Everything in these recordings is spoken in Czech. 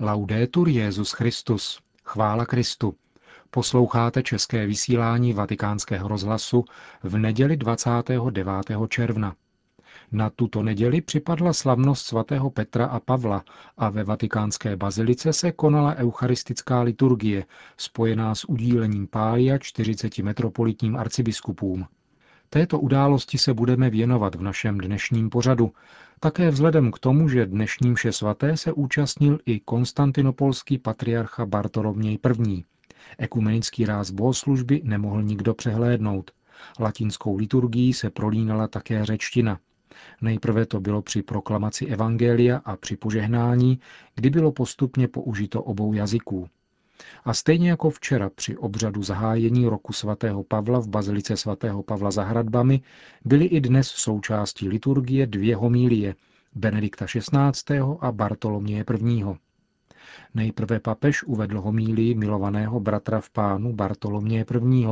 Laudetur Jezus Christus. Chvála Kristu. Posloucháte české vysílání Vatikánského rozhlasu v neděli 29. června. Na tuto neděli připadla slavnost svatého Petra a Pavla a ve vatikánské bazilice se konala eucharistická liturgie, spojená s udílením pália 40 metropolitním arcibiskupům. Této události se budeme věnovat v našem dnešním pořadu, také vzhledem k tomu, že dnešním vše svaté se účastnil i konstantinopolský patriarcha Bartoloměj I. Ekumenický ráz bohoslužby nemohl nikdo přehlédnout. Latinskou liturgií se prolínala také řečtina. Nejprve to bylo při proklamaci Evangelia a při požehnání, kdy bylo postupně použito obou jazyků. A stejně jako včera při obřadu zahájení roku svatého Pavla v bazilice svatého Pavla za hradbami byly i dnes součástí liturgie dvě homílie Benedikta XVI. a Bartoloměje I. Nejprve papež uvedl homílii milovaného bratra v pánu Bartoloměje I.,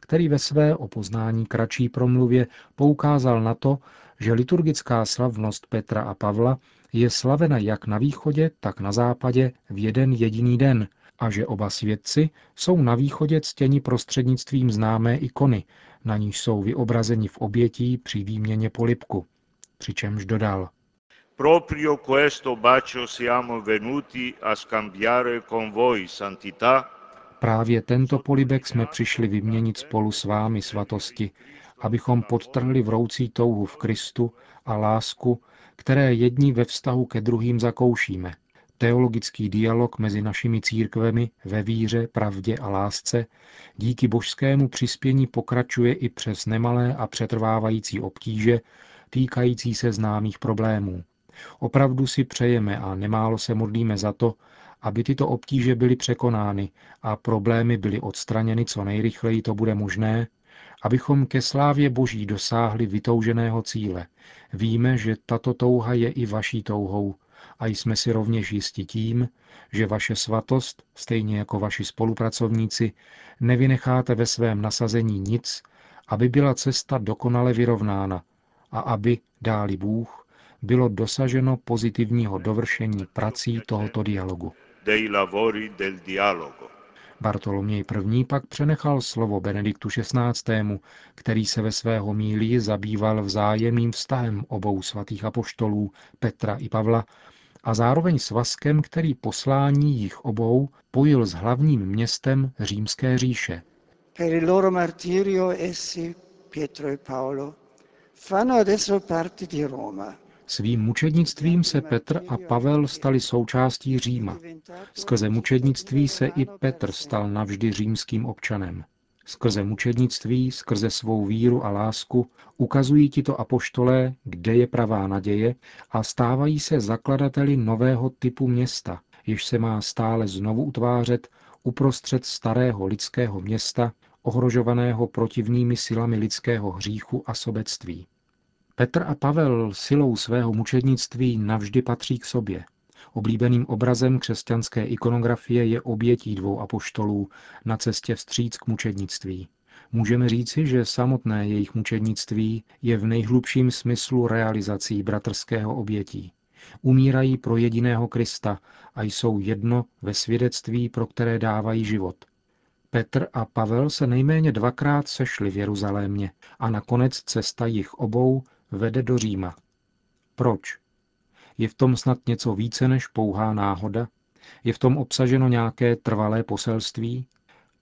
který ve své opoznání kratší promluvě poukázal na to, že liturgická slavnost Petra a Pavla je slavena jak na východě, tak na západě v jeden jediný den a že oba svědci jsou na východě ctěni prostřednictvím známé ikony, na níž jsou vyobrazeni v obětí při výměně polipku. Přičemž dodal. Proprio questo bacio siamo venuti a scambiare con voi, santità, Právě tento polibek jsme přišli vyměnit spolu s vámi, svatosti, abychom podtrhli vroucí touhu v Kristu a lásku, které jedni ve vztahu ke druhým zakoušíme. Teologický dialog mezi našimi církvemi ve víře, pravdě a lásce díky božskému přispění pokračuje i přes nemalé a přetrvávající obtíže týkající se známých problémů. Opravdu si přejeme a nemálo se modlíme za to, aby tyto obtíže byly překonány a problémy byly odstraněny co nejrychleji to bude možné, abychom ke slávě Boží dosáhli vytouženého cíle. Víme, že tato touha je i vaší touhou a jsme si rovněž jisti tím, že vaše svatost, stejně jako vaši spolupracovníci, nevynecháte ve svém nasazení nic, aby byla cesta dokonale vyrovnána a aby, dáli Bůh, bylo dosaženo pozitivního dovršení prací tohoto dialogu. Bartoloměj I. pak přenechal slovo Benediktu XVI., který se ve svého míli zabýval vzájemným vztahem obou svatých apoštolů Petra i Pavla a zároveň svazkem, který poslání jich obou pojil s hlavním městem římské říše. Per il loro martirio essi, Pietro e Paolo, fanno adesso parte di Roma. Svým mučednictvím se Petr a Pavel stali součástí Říma. Skrze mučednictví se i Petr stal navždy římským občanem. Skrze mučednictví, skrze svou víru a lásku ukazují tito apoštolé, kde je pravá naděje a stávají se zakladateli nového typu města, jež se má stále znovu utvářet uprostřed starého lidského města, ohrožovaného protivnými silami lidského hříchu a sobectví. Petr a Pavel silou svého mučednictví navždy patří k sobě. Oblíbeným obrazem křesťanské ikonografie je obětí dvou apoštolů na cestě vstříc k mučednictví. Můžeme říci, že samotné jejich mučednictví je v nejhlubším smyslu realizací bratrského obětí. Umírají pro jediného Krista a jsou jedno ve svědectví, pro které dávají život. Petr a Pavel se nejméně dvakrát sešli v Jeruzalémě a nakonec cesta jich obou vede do Říma. Proč? Je v tom snad něco více než pouhá náhoda? Je v tom obsaženo nějaké trvalé poselství?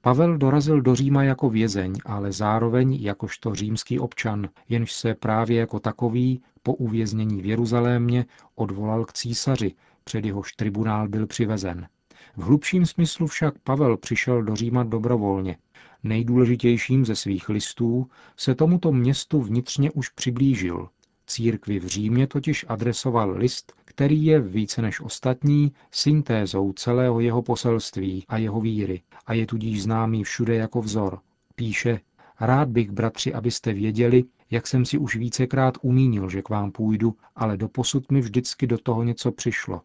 Pavel dorazil do Říma jako vězeň, ale zároveň jakožto římský občan, jenž se právě jako takový po uvěznění v Jeruzalémě odvolal k císaři, před jehož tribunál byl přivezen. V hlubším smyslu však Pavel přišel do Říma dobrovolně, Nejdůležitějším ze svých listů se tomuto městu vnitřně už přiblížil. Církvi v Římě totiž adresoval list, který je více než ostatní syntézou celého jeho poselství a jeho víry a je tudíž známý všude jako vzor. Píše, rád bych, bratři, abyste věděli, jak jsem si už vícekrát umínil, že k vám půjdu, ale doposud mi vždycky do toho něco přišlo.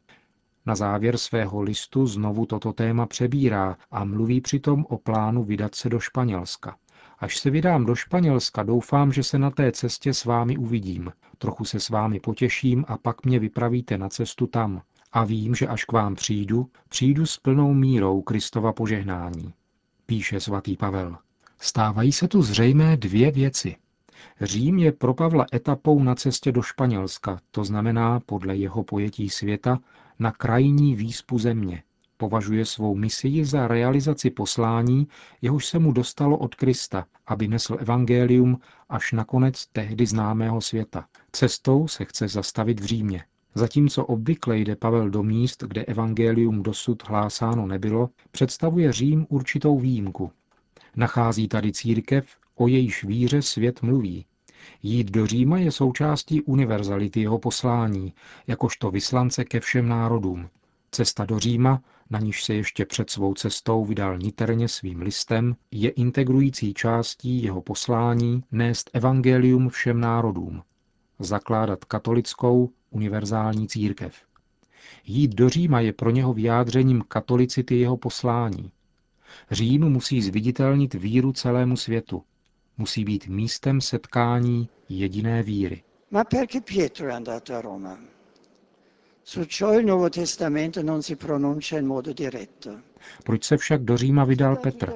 Na závěr svého listu znovu toto téma přebírá a mluví přitom o plánu vydat se do Španělska. Až se vydám do Španělska, doufám, že se na té cestě s vámi uvidím. Trochu se s vámi potěším a pak mě vypravíte na cestu tam. A vím, že až k vám přijdu, přijdu s plnou mírou Kristova požehnání, píše svatý Pavel. Stávají se tu zřejmé dvě věci. Řím je pro Pavla etapou na cestě do Španělska, to znamená podle jeho pojetí světa na krajní výspu země. Považuje svou misii za realizaci poslání, jehož se mu dostalo od Krista, aby nesl evangelium až na konec tehdy známého světa. Cestou se chce zastavit v Římě. Zatímco obvykle jde Pavel do míst, kde evangelium dosud hlásáno nebylo, představuje Řím určitou výjimku. Nachází tady církev, o jejíž víře svět mluví. Jít do Říma je součástí univerzality jeho poslání, jakožto vyslance ke všem národům. Cesta do Říma, na níž se ještě před svou cestou vydal niterně svým listem, je integrující částí jeho poslání nést evangelium všem národům, zakládat katolickou univerzální církev. Jít do Říma je pro něho vyjádřením katolicity jeho poslání. Řím musí zviditelnit víru celému světu. Musí být místem setkání jediné víry. Ma perché Pietro è andato a Roma? Su ciò il Nuovo Testamento non si pronuncia in modo diretto. Proč se však do Říma vydal Petr?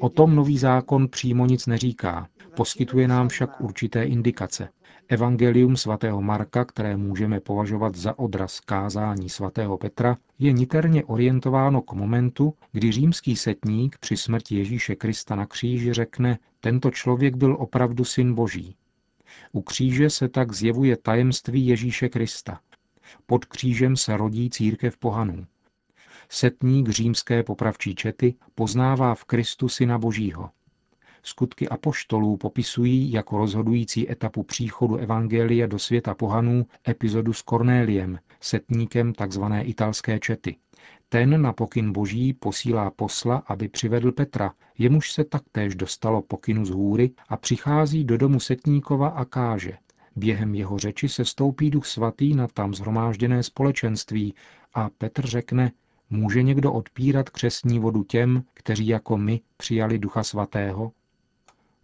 O tom nový zákon přímo nic neříká, poskytuje nám však určité indikace. Evangelium svatého Marka, které můžeme považovat za odraz kázání svatého Petra, je niterně orientováno k momentu, kdy římský setník při smrti Ježíše Krista na kříži řekne, tento člověk byl opravdu syn Boží. U kříže se tak zjevuje tajemství Ježíše Krista. Pod křížem se rodí církev pohanů. Setník římské popravčí čety poznává v Kristu syna Božího. Skutky apoštolů popisují jako rozhodující etapu příchodu Evangelia do světa pohanů epizodu s Kornéliem, setníkem tzv. italské čety. Ten na pokyn boží posílá posla, aby přivedl Petra, jemuž se taktéž dostalo pokynu z hůry a přichází do domu setníkova a káže. Během jeho řeči se stoupí duch svatý na tam zhromážděné společenství a Petr řekne, může někdo odpírat křesní vodu těm, kteří jako my přijali ducha svatého?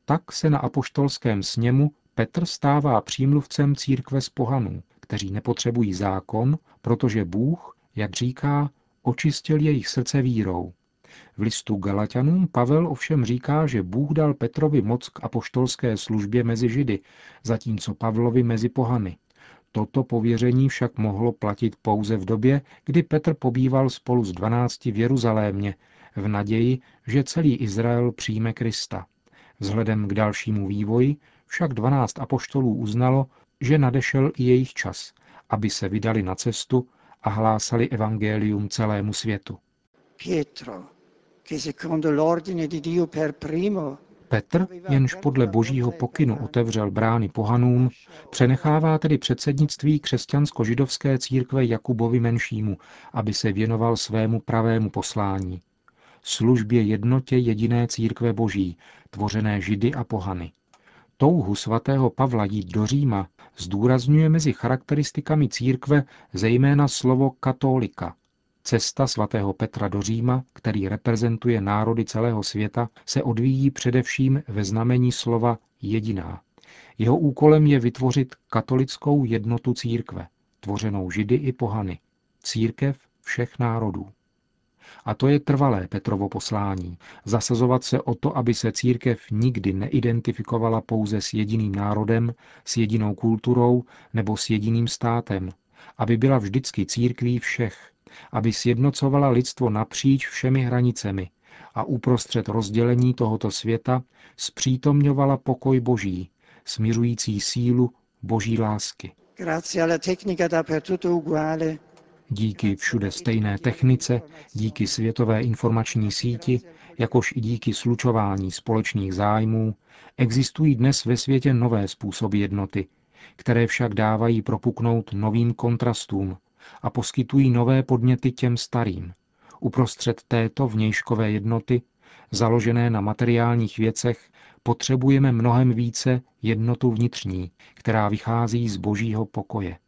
Tak se na apoštolském sněmu Petr stává přímluvcem církve z pohanů, kteří nepotřebují zákon, protože Bůh, jak říká, očistil jejich srdce vírou. V listu Galatianům Pavel ovšem říká, že Bůh dal Petrovi moc k apoštolské službě mezi Židy, zatímco Pavlovi mezi pohany. Toto pověření však mohlo platit pouze v době, kdy Petr pobýval spolu s dvanácti v Jeruzalémě, v naději, že celý Izrael přijme Krista. Vzhledem k dalšímu vývoji však dvanáct apoštolů uznalo, že nadešel i jejich čas, aby se vydali na cestu a hlásali evangelium celému světu. Pietro, Petr, jenž podle božího pokynu otevřel brány pohanům, přenechává tedy předsednictví křesťansko-židovské církve Jakubovi menšímu, aby se věnoval svému pravému poslání. Službě jednotě jediné církve boží, tvořené židy a pohany. Touhu svatého Pavla jít do Říma zdůrazňuje mezi charakteristikami církve zejména slovo katolika. Cesta svatého Petra do Říma, který reprezentuje národy celého světa, se odvíjí především ve znamení slova jediná. Jeho úkolem je vytvořit katolickou jednotu církve, tvořenou židy i pohany, církev všech národů. A to je trvalé Petrovo poslání. Zasazovat se o to, aby se církev nikdy neidentifikovala pouze s jediným národem, s jedinou kulturou nebo s jediným státem. Aby byla vždycky církví všech. Aby sjednocovala lidstvo napříč všemi hranicemi a uprostřed rozdělení tohoto světa zpřítomňovala pokoj boží, smiřující sílu boží lásky. Díky všude stejné technice, díky světové informační síti, jakož i díky slučování společných zájmů, existují dnes ve světě nové způsoby jednoty, které však dávají propuknout novým kontrastům a poskytují nové podněty těm starým. Uprostřed této vnějškové jednoty, založené na materiálních věcech, potřebujeme mnohem více jednotu vnitřní, která vychází z božího pokoje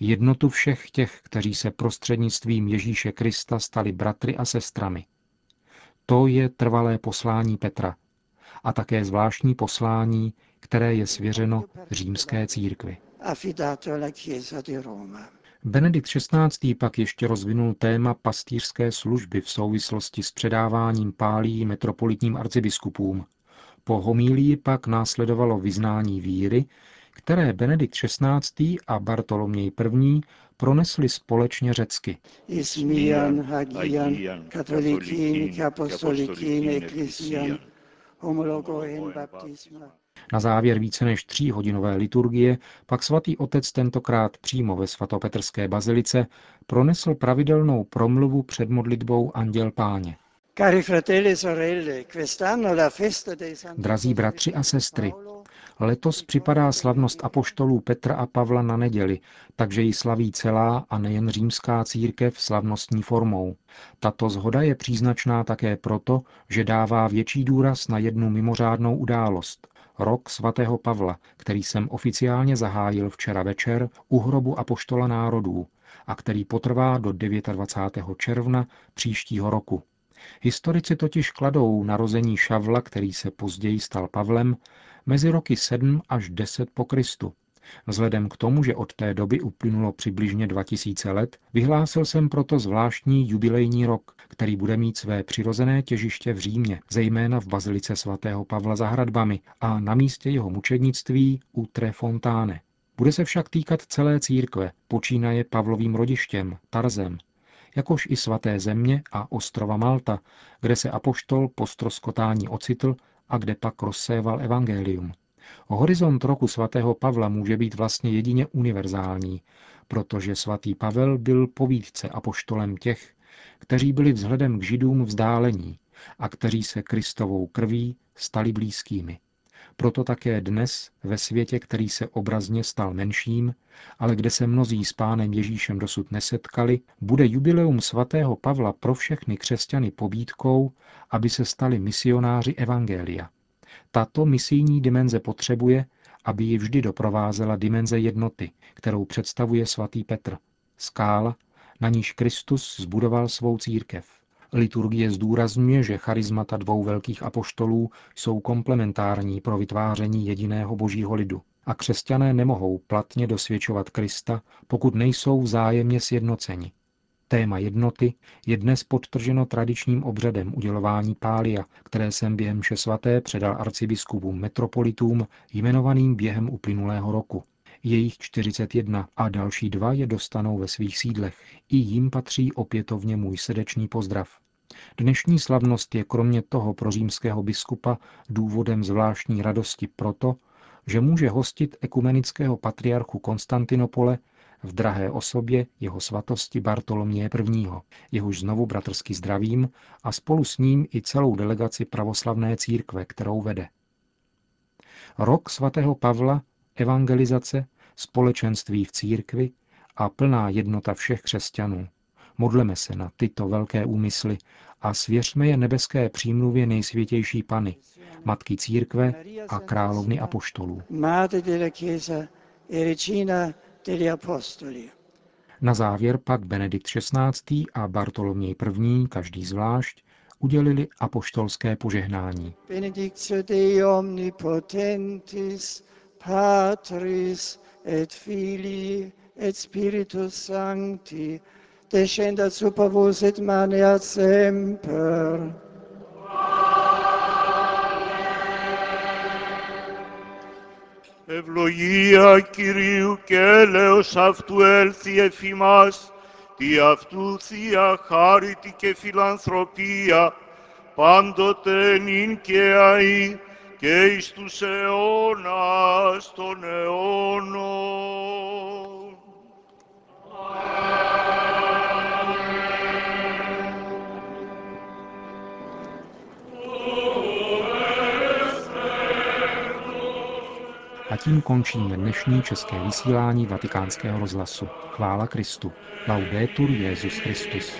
jednotu všech těch, kteří se prostřednictvím Ježíše Krista stali bratry a sestrami. To je trvalé poslání Petra také zvláštní poslání, které je svěřeno římské církvi. Benedikt XVI. pak ještě rozvinul téma pastýřské služby v souvislosti s předáváním pálí metropolitním arcibiskupům. Po homílii pak následovalo vyznání víry, které Benedikt XVI. a Bartoloměj I. pronesli společně řecky. Ismian hagian katolikin apostolikin ecclesian baptisma. Na závěr více než tříhodinové liturgie pak svatý otec tentokrát přímo ve svatopetrské bazilice pronesl pravidelnou promluvu před modlitbou Anděl Páně. e Drazí bratři a sestry, letos připadá slavnost apoštolů Petra a Pavla na neděli, takže ji slaví celá a nejen římská církev slavnostní formou. Tato zhoda je příznačná také proto, že dává větší důraz na jednu mimořádnou událost, rok svatého Pavla, který jsem oficiálně zahájil včera večer u hrobu Apoštola národů a který potrvá do 29. června příštího roku. Historici totiž kladou narození Šavla, který se později stal Pavlem, mezi roky 7 až 10 po Kristu. Vzhledem k tomu, že od té doby uplynulo přibližně 2000 let, vyhlásil jsem proto zvláštní jubilejní rok, který bude mít své přirozené těžiště v Římě, zejména v bazilice svatého Pavla za hradbami a na místě jeho mučednictví u Tre Fontáne. Bude se však týkat celé církve, počínaje Pavlovým rodištěm, Tarzem, jakož i svaté země a ostrova Malta, kde se apoštol po stroskotání ocitl a kde pak rozséval evangelium. Horizont roku svatého Pavla může být vlastně jedině univerzální, protože svatý Pavel byl povídce apoštolem těch, kteří byli vzhledem k židům vzdálení a kteří se Kristovou krví stali blízkými. Proto také dnes, ve světě, který se obrazně stal menším, ale kde se mnozí s pánem Ježíšem dosud nesetkali, bude jubileum svatého Pavla pro všechny křesťany pobídkou, aby se stali misionáři Evangelia. Tato misijní dimenze potřebuje, aby ji vždy doprovázela dimenze jednoty, kterou představuje svatý Petr, skála, na níž Kristus zbudoval svou církev. Liturgie zdůrazňuje, že charizmata dvou velkých apoštolů jsou komplementární pro vytváření jediného božího lidu. A křesťané nemohou platně dosvědčovat Krista, pokud nejsou vzájemně sjednoceni. Téma jednoty je dnes podtrženo tradičním obřadem udělování pália, které jsem během vše svaté předal arcibiskupům metropolitům jmenovaným během uplynulého roku. Jejich 41 a další dva je dostanou ve svých sídlech. I jim patří opětovně můj srdečný pozdrav. Dnešní slavnost je kromě toho pro římského biskupa důvodem zvláštní radosti proto, že může hostit ekumenického patriarchu Konstantinopole v drahé osobě jeho svatosti Bartoloměje I., jehož znovu bratrsky zdravím a spolu s ním i celou delegaci pravoslavné církve, kterou vede. Rok svatého Pavla, evangelizace, společenství v církvi a plná jednota všech křesťanů. Modleme se na tyto velké úmysly a svěřme je nebeské přímluvě nejsvětější Pany, Matky církve a královny apoštolů. Na závěr pak Benedikt XVI. a Bartoloměj I. každý zvlášť udělili apoštolské požehnání. Benedictio Dei omnipotentis, Patris et Filii et Spiritus Sancti, descendat super vos et maneat semper. Ευλογία Κυρίου και έλεος αυτού έλθει εφ' ημάς, τη αυτού θεία χάριτη και φιλανθρωπία, πάντοτε νυν και αΐ και εις τους αιώνας των αιώνων. A tím končíme dnešní české vysílání vatikánského rozhlasu. Chvála Kristu. Laudetur Jezus Christus.